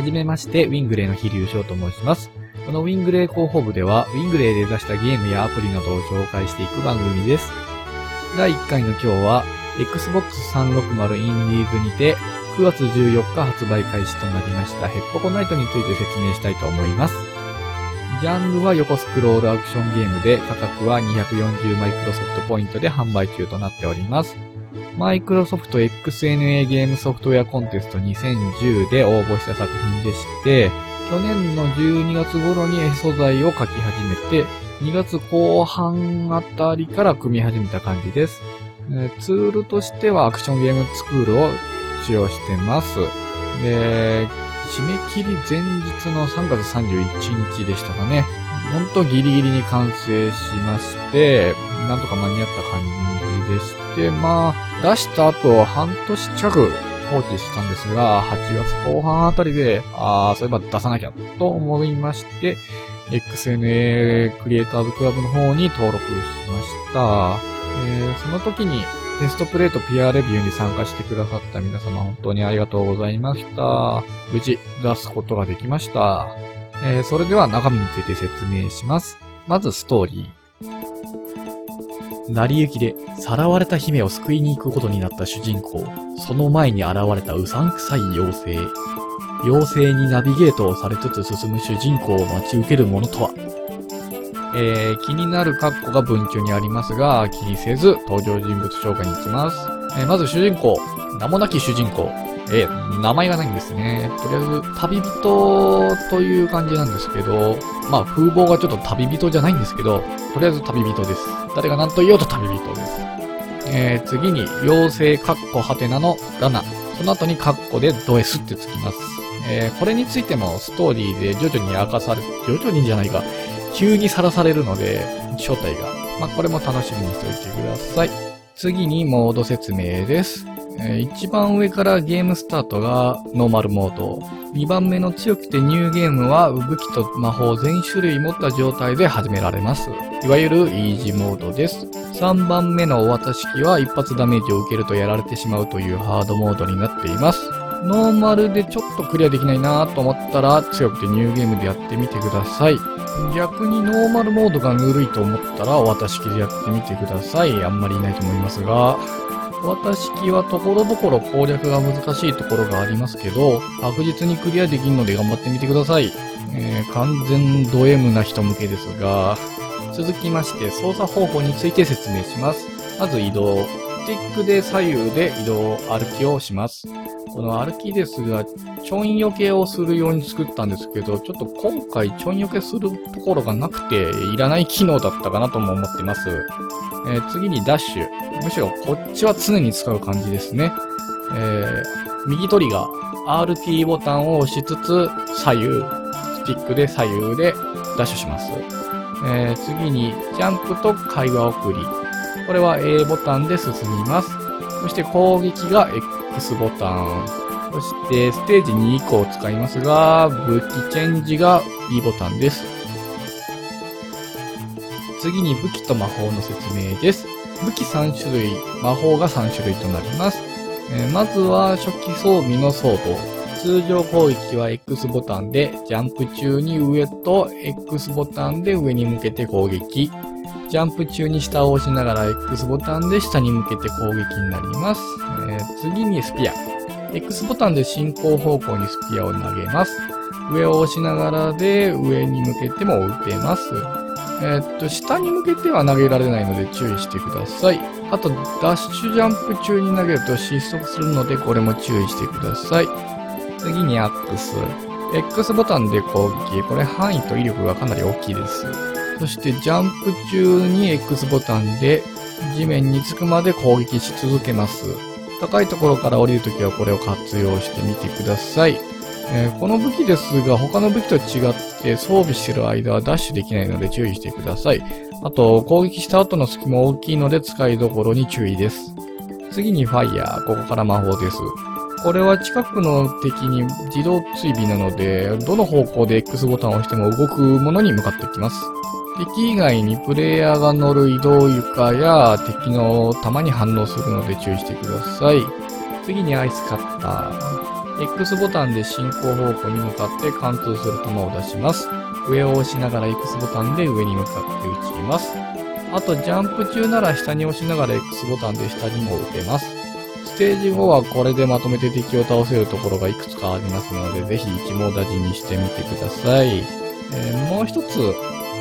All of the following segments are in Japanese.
はじめまして、ウィングレイの飛龍翔と申します。このウィングレイ広報部では、ウィングレイで出したゲームやアプリなどを紹介していく番組です。第1回の今日は、Xbox 360インディーズにて、9月14日発売開始となりましたヘッポコナイトについて説明したいと思います。ジャンルは横スクロールアクションゲームで、価格は240マイクロソフトポイントで販売中となっております。マイクロソフト XNA ゲームソフトウェアコンテスト2010で応募した作品でして、去年の12月頃に絵素材を描き始めて、2月後半あたりから組み始めた感じです。ツールとしてはアクションゲームスクールを使用してます。で、締め切り前日の3月31日でしたかね。ほんとギリギリに完成しまして、なんとか間に合った感じでして、まあ、出した後半年近く放置したんですが、8月後半あたりで、ああ、そういえば出さなきゃと思いまして、XNA クリエイターズクラブの方に登録しました。えー、その時にテストプレイとピアレビューに参加してくださった皆様本当にありがとうございました。無事出すことができました。えー、それでは中身について説明します。まずストーリー。成り行きでさらわれた姫を救いに行くことになった主人公。その前に現れたうさんくさい妖精。妖精にナビゲートをされつつ進む主人公を待ち受けるものとは？えー、気になる括弧が文中にありますが、気にせず登場人物紹介に行きます。えー、まず主人公、名もなき主人公。えー、名前がないんですね。とりあえず、旅人という感じなんですけど、まあ、風貌がちょっと旅人じゃないんですけど、とりあえず旅人です。誰が何と言おうと旅人です。えー、次に、妖精カッコハテナのラナ。その後にカッコでド S ってつきます。えー、これについてもストーリーで徐々に明かされ、徐々にじゃないか、急にさらされるので、正体が。まあ、これも楽しみにしておいてください。次にモード説明です。えー、一番上からゲームスタートがノーマルモード。2番目の強くてニューゲームは武器と魔法全種類持った状態で始められます。いわゆるイージーモードです。3番目のお渡し機は一発ダメージを受けるとやられてしまうというハードモードになっています。ノーマルでちょっとクリアできないなと思ったら強くてニューゲームでやってみてください。逆にノーマルモードがぬるいと思ったらお、渡し機でやってみてください。あんまりいないと思いますが、渡し機はところどころ攻略が難しいところがありますけど、確実にクリアできるので頑張ってみてください。えー、完全ド M な人向けですが、続きまして操作方法について説明します。まず移動。スティックで左右で移動、歩きをします。この歩きですが、ちょんよけをするように作ったんですけど、ちょっと今回ちょんよけするところがなくて、いらない機能だったかなとも思ってます。えー、次にダッシュ。むしろこっちは常に使う感じですね。えー、右トリガー。RT ボタンを押しつつ、左右、スティックで左右でダッシュします。えー、次に、ジャンプと会話送り。これは A ボタンで進みます。そして攻撃が X ボタン。そして、ステージ2以降を使いますが、武器チェンジが B ボタンです。次に武器と魔法の説明です。武器3種類、魔法が3種類となります。えー、まずは初期装備のソード。通常攻撃は X ボタンで、ジャンプ中に上と X ボタンで上に向けて攻撃。ジャンプ中に下を押しながら X ボタンで下に向けて攻撃になります。えー、次にスピア。X ボタンで進行方向にスピアを投げます。上を押しながらで上に向けても打てます。えー、っと、下に向けては投げられないので注意してください。あと、ダッシュジャンプ中に投げると失速するので、これも注意してください。次にアックス。X ボタンで攻撃。これ範囲と威力がかなり大きいです。そしてジャンプ中に X ボタンで地面につくまで攻撃し続けます。高いところから降りるときはこれを活用してみてください。えー、この武器ですが他の武器と違って装備してる間はダッシュできないので注意してください。あと攻撃した後の隙も大きいので使いどころに注意です。次にファイヤー。ここから魔法です。これは近くの敵に自動追尾なので、どの方向で X ボタンを押しても動くものに向かっていきます。敵以外にプレイヤーが乗る移動床や敵の弾に反応するので注意してください。次にアイスカッター。X ボタンで進行方向に向かって貫通する球を出します。上を押しながら X ボタンで上に向かって打ちます。あと、ジャンプ中なら下に押しながら X ボタンで下にも打てます。ステージ5はこれでまとめて敵を倒せるところがいくつかありますので、ぜひ一網打尽にしてみてください。えーもう一つ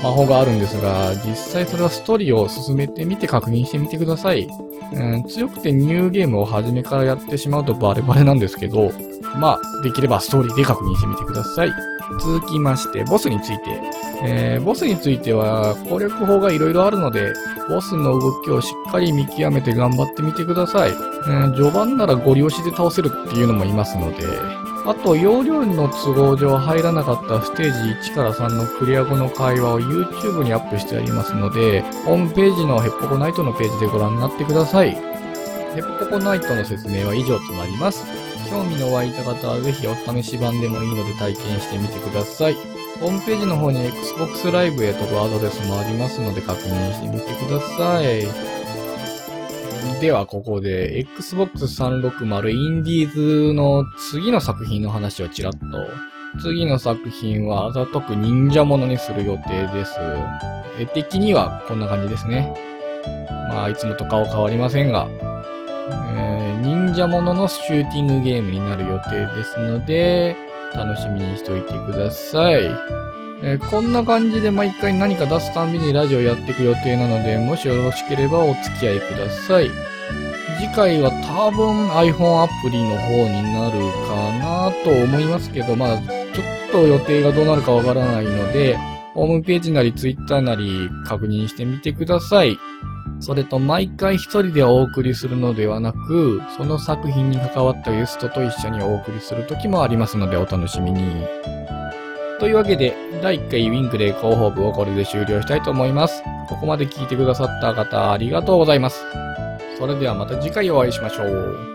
魔法があるんですが、実際それはストーリーを進めてみて確認してみてください。うん、強くてニューゲームを初めからやってしまうとバレバレなんですけど、まあ、できればストーリーで確認してみてください。続きまして、ボスについて。えーボスについては攻略法が色々あるので、ボスの動きをしっかり見極めて頑張ってみてください。えー序盤ならゴリ押しで倒せるっていうのもいますので、あと、容量の都合上入らなかったステージ1から3のクリア後の会話を YouTube にアップしてありますので、ホームページのヘッポコナイトのページでご覧になってください。ヘッポコナイトの説明は以上となります。興味の湧いた方はぜひお試し版でもいいので体験してみてください。ホームページの方に Xbox Live へ飛ぶアドレスもありますので確認してみてください。では、ここで Xbox 360インディーズの次の作品の話をちらっと。次の作品はあざとく忍者ものにする予定です。絵的にはこんな感じですね。まあ、いつもと顔変わりませんが、えー忍者もののシューティングゲームになる予定ですので、楽しみにしておいてください。えーこんな感じで毎回何か出すたんびにラジオやっていく予定なので、もしよろしければお付き合いください。次回は多分 iPhone アプリの方になるかなと思いますけど、まあちょっと予定がどうなるかわからないので、ホームページなり Twitter なり確認してみてください。それと毎回一人でお送りするのではなく、その作品に関わったゲストと一緒にお送りする時もありますのでお楽しみに。というわけで、第1回ウィンクレイ広報部をこれで終了したいと思います。ここまで聞いてくださった方ありがとうございます。それではまた次回お会いしましょう。